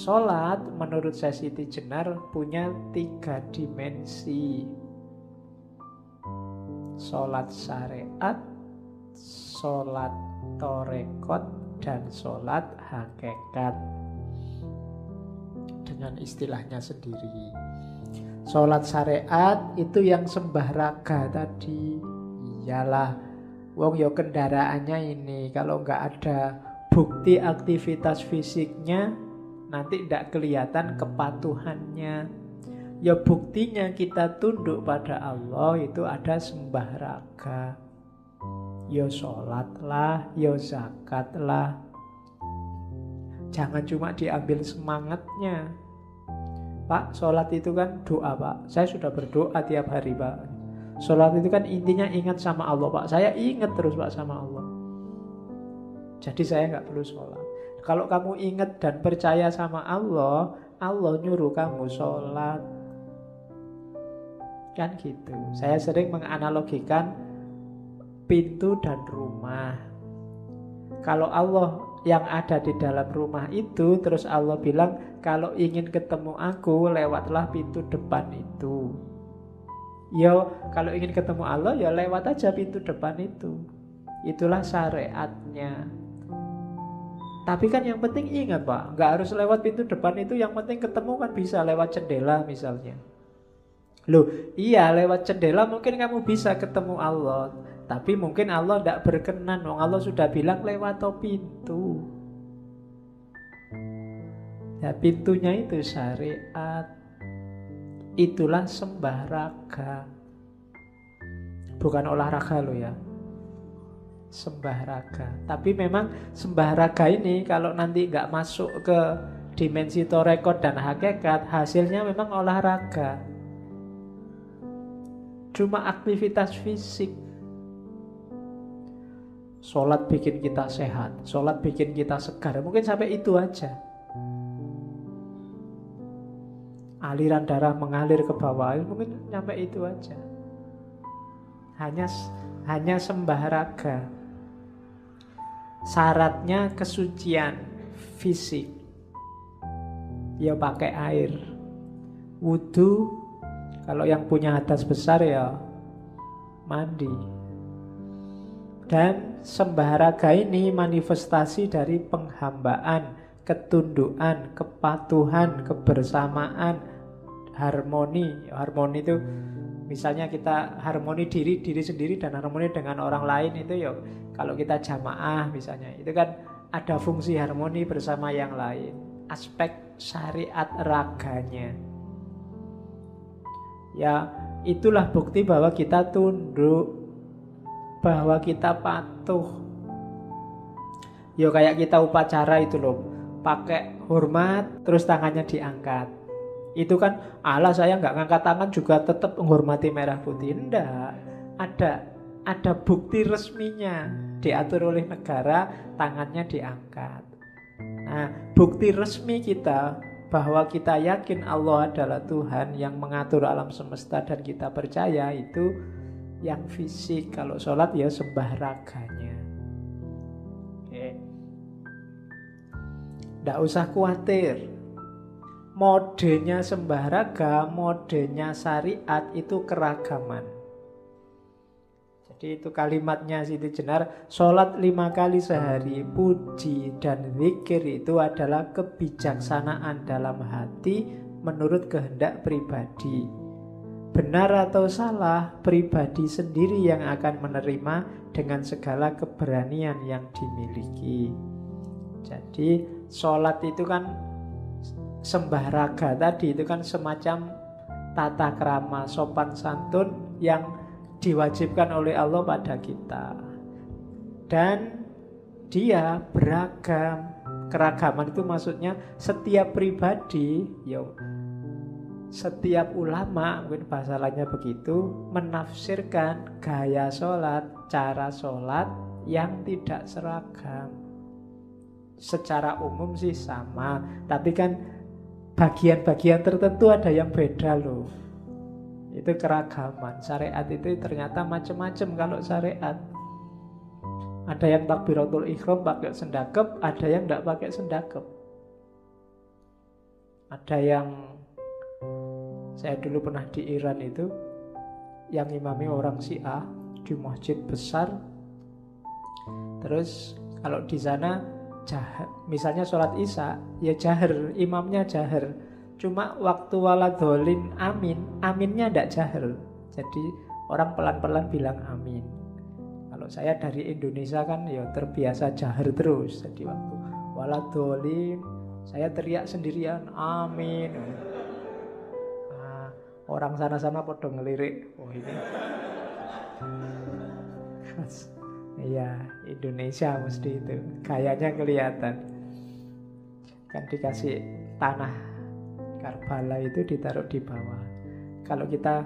Sholat menurut saya Siti Jenar punya tiga dimensi. Sholat syariat, sholat torekot, dan sholat hakikat. Dengan istilahnya sendiri. Sholat syariat itu yang sembah raga tadi. Iyalah, wong yo kendaraannya ini. Kalau nggak ada bukti aktivitas fisiknya, nanti tidak kelihatan kepatuhannya. Ya buktinya kita tunduk pada Allah itu ada sembah raga. Ya sholat lah, ya zakat lah. Jangan cuma diambil semangatnya. Pak, sholat itu kan doa pak. Saya sudah berdoa tiap hari pak. Sholat itu kan intinya ingat sama Allah pak. Saya ingat terus pak sama Allah. Jadi saya nggak perlu sholat. Kalau kamu ingat dan percaya sama Allah, Allah nyuruh kamu sholat. Kan gitu. Saya sering menganalogikan pintu dan rumah. Kalau Allah yang ada di dalam rumah itu, terus Allah bilang, kalau ingin ketemu aku, lewatlah pintu depan itu. Yo, kalau ingin ketemu Allah, ya lewat aja pintu depan itu. Itulah syariatnya. Tapi kan yang penting ingat pak, nggak harus lewat pintu depan itu. Yang penting ketemu kan bisa lewat jendela misalnya. Loh, iya lewat jendela mungkin kamu bisa ketemu Allah. Tapi mungkin Allah tidak berkenan. Wong Allah sudah bilang lewat pintu. Ya pintunya itu syariat. Itulah sembah raga. Bukan olahraga lo ya sembah raga. Tapi memang sembah raga ini kalau nanti nggak masuk ke dimensi torekot dan hakikat, hasilnya memang olahraga. Cuma aktivitas fisik. Sholat bikin kita sehat, sholat bikin kita segar. Mungkin sampai itu aja. Aliran darah mengalir ke bawah, mungkin sampai itu aja. Hanya hanya sembah raga syaratnya kesucian fisik. Ya pakai air. Wudhu, kalau yang punya atas besar ya mandi. Dan sembahraga ini manifestasi dari penghambaan, ketundukan, kepatuhan, kebersamaan, harmoni. Harmoni itu Misalnya kita harmoni diri diri sendiri dan harmoni dengan orang lain itu ya kalau kita jamaah misalnya itu kan ada fungsi harmoni bersama yang lain. Aspek syariat raganya. Ya, itulah bukti bahwa kita tunduk bahwa kita patuh. Yo ya, kayak kita upacara itu loh, pakai hormat terus tangannya diangkat itu kan Allah saya nggak ngangkat tangan juga tetap menghormati merah putih. Enggak. Ada ada bukti resminya diatur oleh negara tangannya diangkat. Nah, bukti resmi kita bahwa kita yakin Allah adalah Tuhan yang mengatur alam semesta dan kita percaya itu yang fisik. Kalau sholat ya sembah raganya. Oke. Tidak usah khawatir modenya sembahraga, modenya syariat itu keragaman. Jadi itu kalimatnya Siti Jenar, sholat lima kali sehari, puji dan zikir itu adalah kebijaksanaan dalam hati menurut kehendak pribadi. Benar atau salah, pribadi sendiri yang akan menerima dengan segala keberanian yang dimiliki. Jadi sholat itu kan sembah raga tadi itu kan semacam tata krama sopan santun yang diwajibkan oleh Allah pada kita. Dan dia beragam. Keragaman itu maksudnya setiap pribadi, yo, setiap ulama, mungkin bahasa lainnya begitu, menafsirkan gaya sholat, cara sholat yang tidak seragam. Secara umum sih sama, tapi kan bagian-bagian tertentu ada yang beda loh. Itu keragaman. Syariat itu ternyata macam-macam kalau syariat. Ada yang takbiratul ikhram pakai sendakep, ada yang tidak pakai sendakep. Ada yang saya dulu pernah di Iran itu yang imami orang Syiah di masjid besar. Terus kalau di sana jahar, misalnya sholat isya ya jahar, imamnya jahar. Cuma waktu waladolin amin, aminnya tidak jahar. Jadi orang pelan-pelan bilang amin. Kalau saya dari Indonesia kan ya terbiasa jahar terus. Jadi waktu waladolin saya teriak sendirian amin. Nah, orang sana-sana podo ngelirik. Oh ini Iya, Indonesia mesti itu. Kayaknya kelihatan. Kan dikasih tanah Karbala itu ditaruh di bawah. Kalau kita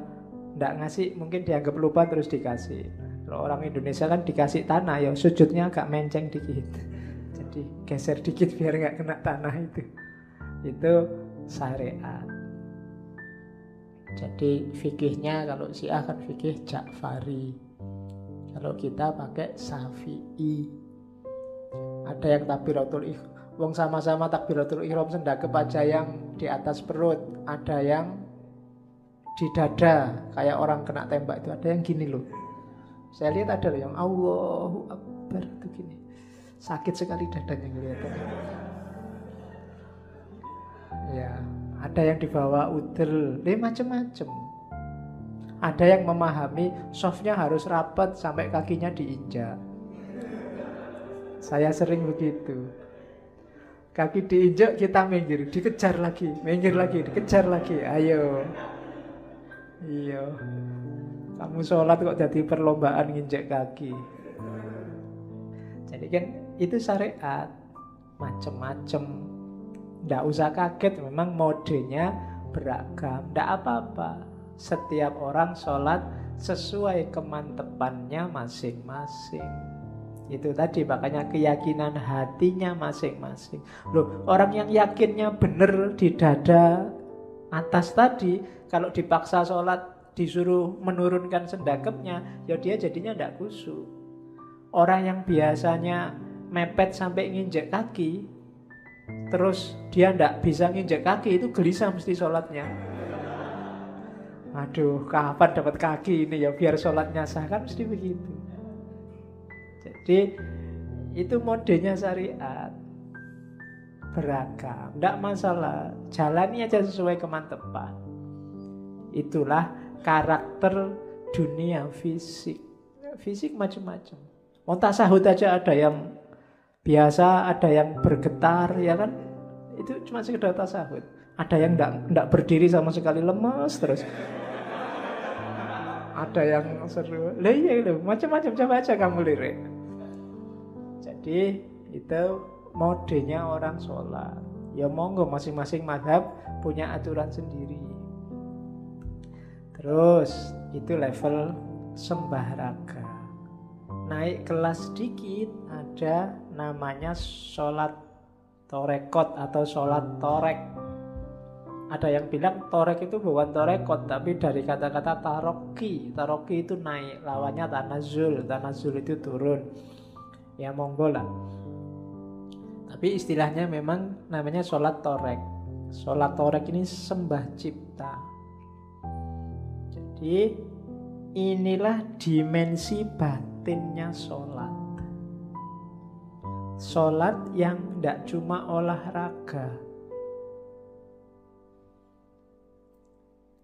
tidak ngasih, mungkin dianggap lupa terus dikasih. Kalau orang Indonesia kan dikasih tanah, ya sujudnya agak menceng dikit. Jadi geser dikit biar nggak kena tanah itu. Itu syariat. Jadi fikihnya kalau Syiah kan fikih Ja'fari. Kalau kita pakai Syafi'i. Ada yang takbiratul ihram. Wong sama-sama takbiratul ihram sendakep aja yang di atas perut, ada yang di dada kayak orang kena tembak itu ada yang gini loh. Saya lihat ada loh yang Allahu Akbar itu gini. Sakit sekali dadanya kelihatannya. Ya, ada yang dibawa udel, macam-macam. Ada yang memahami softnya harus rapat sampai kakinya diinjak. Saya sering begitu. Kaki diinjak kita minggir, dikejar lagi, minggir lagi, dikejar lagi. Ayo. Iya. Kamu sholat kok jadi perlombaan nginjek kaki. Jadi kan itu syariat macem-macem. Nggak usah kaget, memang modenya beragam. Nggak apa-apa setiap orang sholat sesuai kemantepannya masing-masing. Itu tadi makanya keyakinan hatinya masing-masing. Loh, orang yang yakinnya benar di dada atas tadi, kalau dipaksa sholat disuruh menurunkan sendakepnya, ya dia jadinya tidak kusuk. Orang yang biasanya mepet sampai nginjek kaki, terus dia tidak bisa nginjek kaki, itu gelisah mesti sholatnya. Aduh, kapan dapat kaki ini ya biar sholatnya sah kan mesti begitu. Jadi itu modenya syariat beragam, tidak masalah. Jalani aja sesuai kemantepan. Itulah karakter dunia fisik. Fisik macam-macam. Mau tasahud aja ada yang biasa, ada yang bergetar, ya kan? Itu cuma sekedar tasahud. Ada yang tidak berdiri sama sekali lemas terus ada yang seru. Lah iya itu macam-macam. Coba aja kamu lirik. Jadi itu modenya orang sholat. Ya monggo masing-masing madhab punya aturan sendiri. Terus itu level sembah raga. Naik kelas dikit ada namanya sholat torekot atau sholat torek ada yang bilang torek itu bukan torekot tapi dari kata-kata taroki. Taroki itu naik lawannya tanazul tanazul itu turun. Ya monggo lah. Tapi istilahnya memang namanya sholat torek. Sholat torek ini sembah cipta. Jadi inilah dimensi batinnya sholat. Sholat yang tidak cuma olahraga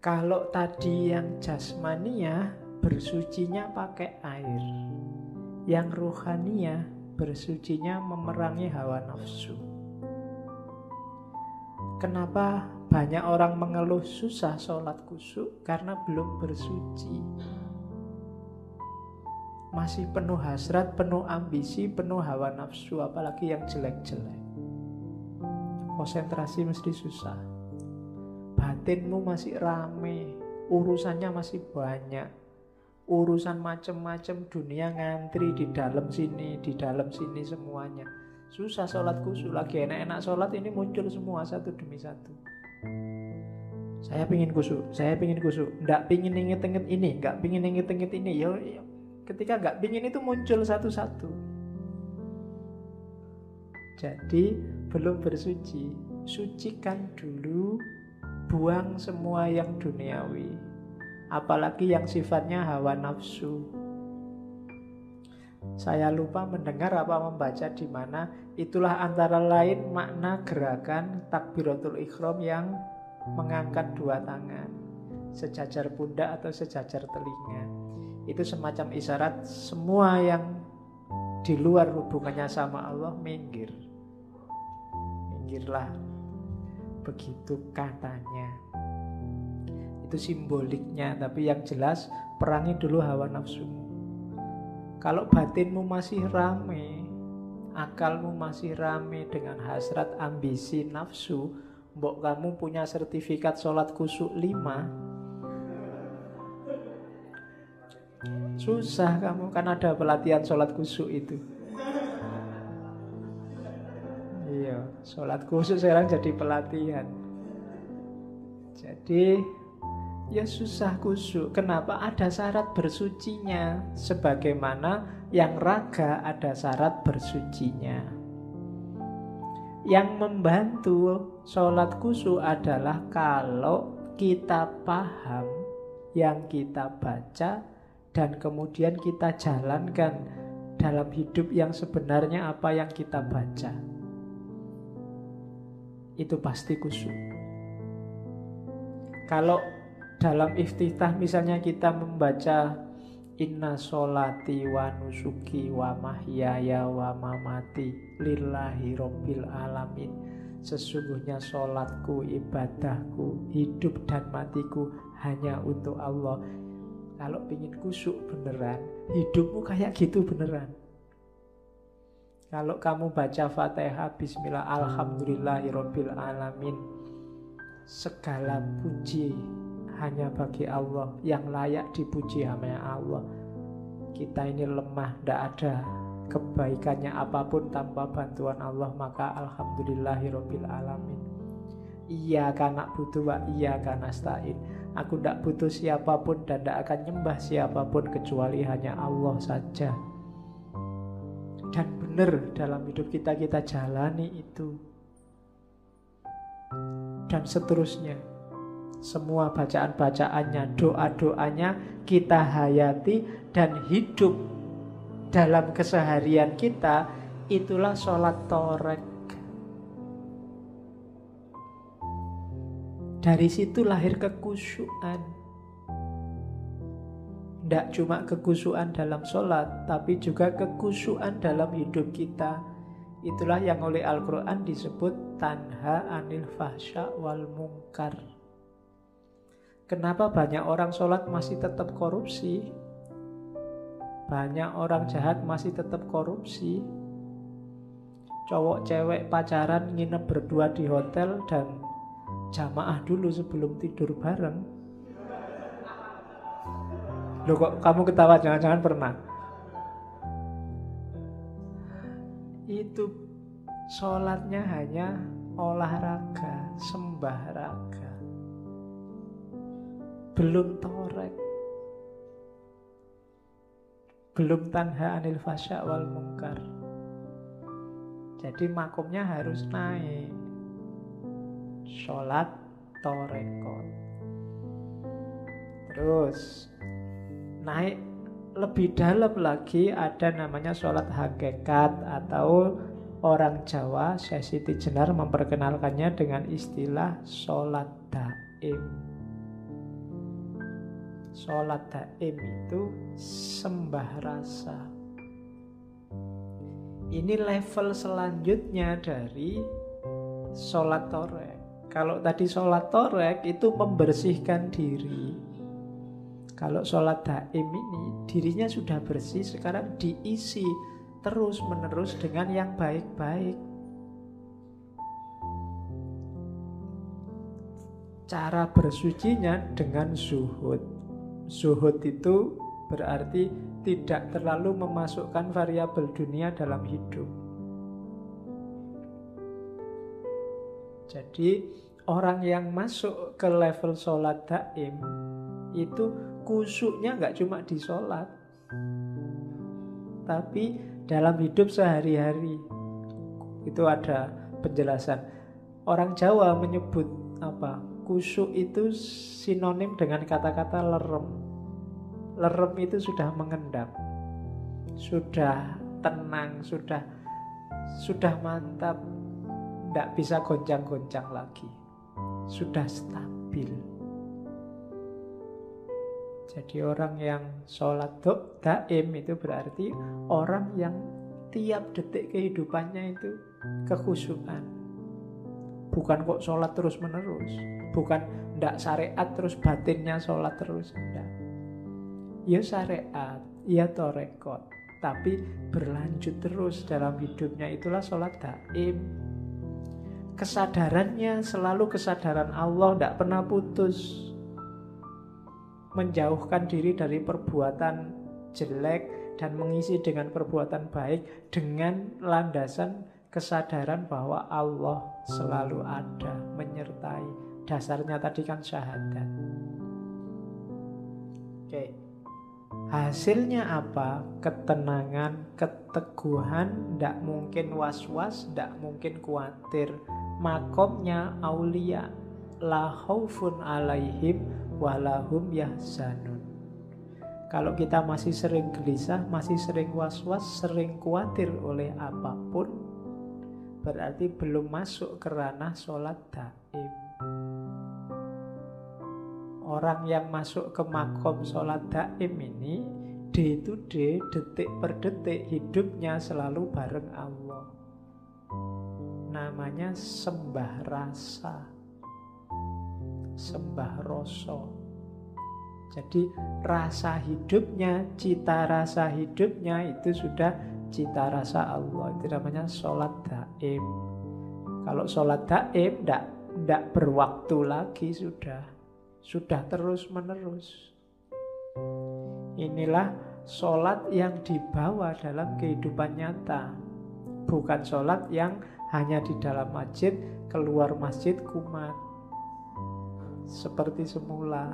Kalau tadi yang jasmania bersucinya pakai air. Yang ruhania bersucinya memerangi hawa nafsu. Kenapa banyak orang mengeluh susah sholat kusuk? Karena belum bersuci. Masih penuh hasrat, penuh ambisi, penuh hawa nafsu, apalagi yang jelek-jelek. Konsentrasi mesti susah batinmu masih rame, urusannya masih banyak. Urusan macem-macem dunia ngantri di dalam sini, di dalam sini semuanya. Susah sholat khusyuk lagi enak-enak sholat ini muncul semua satu demi satu. Saya pingin kusuk, saya pingin kusuk, nggak pingin inget-inget ini, nggak pingin inget-inget ini. Ya, ya, ketika nggak pingin itu muncul satu-satu. Jadi belum bersuci, sucikan dulu, buang semua yang duniawi, apalagi yang sifatnya hawa nafsu. Saya lupa mendengar apa membaca di mana itulah antara lain makna gerakan takbiratul ikhram yang mengangkat dua tangan sejajar pundak atau sejajar telinga. Itu semacam isyarat semua yang di luar hubungannya sama Allah minggir. Minggirlah. Begitu katanya. Itu simboliknya, tapi yang jelas perangi dulu hawa nafsumu. Kalau batinmu masih rame, akalmu masih rame dengan hasrat ambisi nafsu, mbok kamu punya sertifikat sholat kusuk lima, Susah kamu kan ada pelatihan sholat kusuk itu. Sholat kusuk sekarang jadi pelatihan. Jadi ya susah kusuk. Kenapa? Ada syarat bersucinya. Sebagaimana yang raga ada syarat bersucinya. Yang membantu sholat kusuk adalah kalau kita paham yang kita baca dan kemudian kita jalankan dalam hidup yang sebenarnya apa yang kita baca. Itu pasti khusyuk. Kalau dalam iftitah misalnya kita membaca Inna solati wa nusuki wa mahyaya wa mamati lillahi robbil alamin Sesungguhnya solatku, ibadahku, hidup dan matiku hanya untuk Allah kalau ingin kusuk beneran, hidupmu kayak gitu beneran. Kalau kamu baca Fatihah Bismillah Alhamdulillahirabbil alamin. Segala puji hanya bagi Allah yang layak dipuji hanya Allah. Kita ini lemah, tidak ada kebaikannya apa pun tanpa bantuan Allah, maka alhamdulillahirabbil alamin. Iya karena butuh wa iya karena stain Aku tidak butuh siapa pun dan tidak akan nyembah siapa pun kecuali hanya Allah saja. Benar dalam hidup kita kita jalani itu. Dan seterusnya. Semua bacaan-bacaannya, doa-doanya kita hayati dan hidup dalam keseharian kita itulah sholat torek Dari situ lahir kekusuan. Tidak cuma kekusuan dalam sholat, tapi juga kekusuan dalam hidup kita. Itulah yang oleh Al-Quran disebut tanha anil fahsya wal mungkar. Kenapa banyak orang sholat masih tetap korupsi? Banyak orang jahat masih tetap korupsi. Cowok cewek pacaran nginep berdua di hotel dan jamaah dulu sebelum tidur bareng. Loh kok kamu ketawa jangan-jangan pernah? Itu sholatnya hanya olahraga, sembah raga. Belum torek. Belum tanha anil fasya wal mungkar. Jadi makomnya harus naik sholat torekot. Terus naik lebih dalam lagi ada namanya sholat hakikat atau orang Jawa saya Siti Jenar memperkenalkannya dengan istilah sholat daim. Sholat daim itu sembah rasa. Ini level selanjutnya dari sholat torek. Kalau tadi sholat torek itu membersihkan diri. Kalau sholat daim ini dirinya sudah bersih, sekarang diisi terus menerus dengan yang baik-baik. Cara bersucinya dengan zuhud. Zuhud itu berarti tidak terlalu memasukkan variabel dunia dalam hidup. Jadi orang yang masuk ke level sholat daim itu kusuknya nggak cuma di sholat, tapi dalam hidup sehari-hari itu ada penjelasan Orang Jawa menyebut apa? Kusuk itu sinonim dengan kata-kata lerem. Lerem itu sudah mengendap. Sudah tenang, sudah sudah mantap. Tidak bisa goncang-goncang lagi. Sudah stabil. Jadi orang yang sholat daim itu berarti orang yang tiap detik kehidupannya itu kekhusyukan. Bukan kok sholat terus menerus. Bukan ndak syariat terus batinnya sholat terus. Ndak. Ya syariat, ya torekot. Tapi berlanjut terus dalam hidupnya itulah sholat daim. Kesadarannya selalu kesadaran Allah, ndak pernah putus menjauhkan diri dari perbuatan jelek dan mengisi dengan perbuatan baik dengan landasan kesadaran bahwa Allah selalu ada menyertai. Dasarnya tadi kan syahadat. Oke. Hasilnya apa? Ketenangan keteguhan tidak mungkin was-was tidak mungkin khawatir makomnya aulia la khaufun alaihim walahum yahzanun. Kalau kita masih sering gelisah, masih sering was-was, sering khawatir oleh apa pun, berarti belum masuk ke ranah sholat daim. Orang yang masuk ke makom sholat daim ini, day to day, detik per detik, hidupnya selalu bareng Allah. Namanya sembah rasa sembah rasa. Jadi rasa hidupnya, cita rasa hidupnya itu sudah cita rasa Allah. Itu namanya sholat daim. Kalau sholat daim tidak tidak berwaktu lagi sudah sudah terus menerus. Inilah sholat yang dibawa dalam kehidupan nyata, bukan sholat yang hanya di dalam masjid, keluar masjid kumat seperti semula.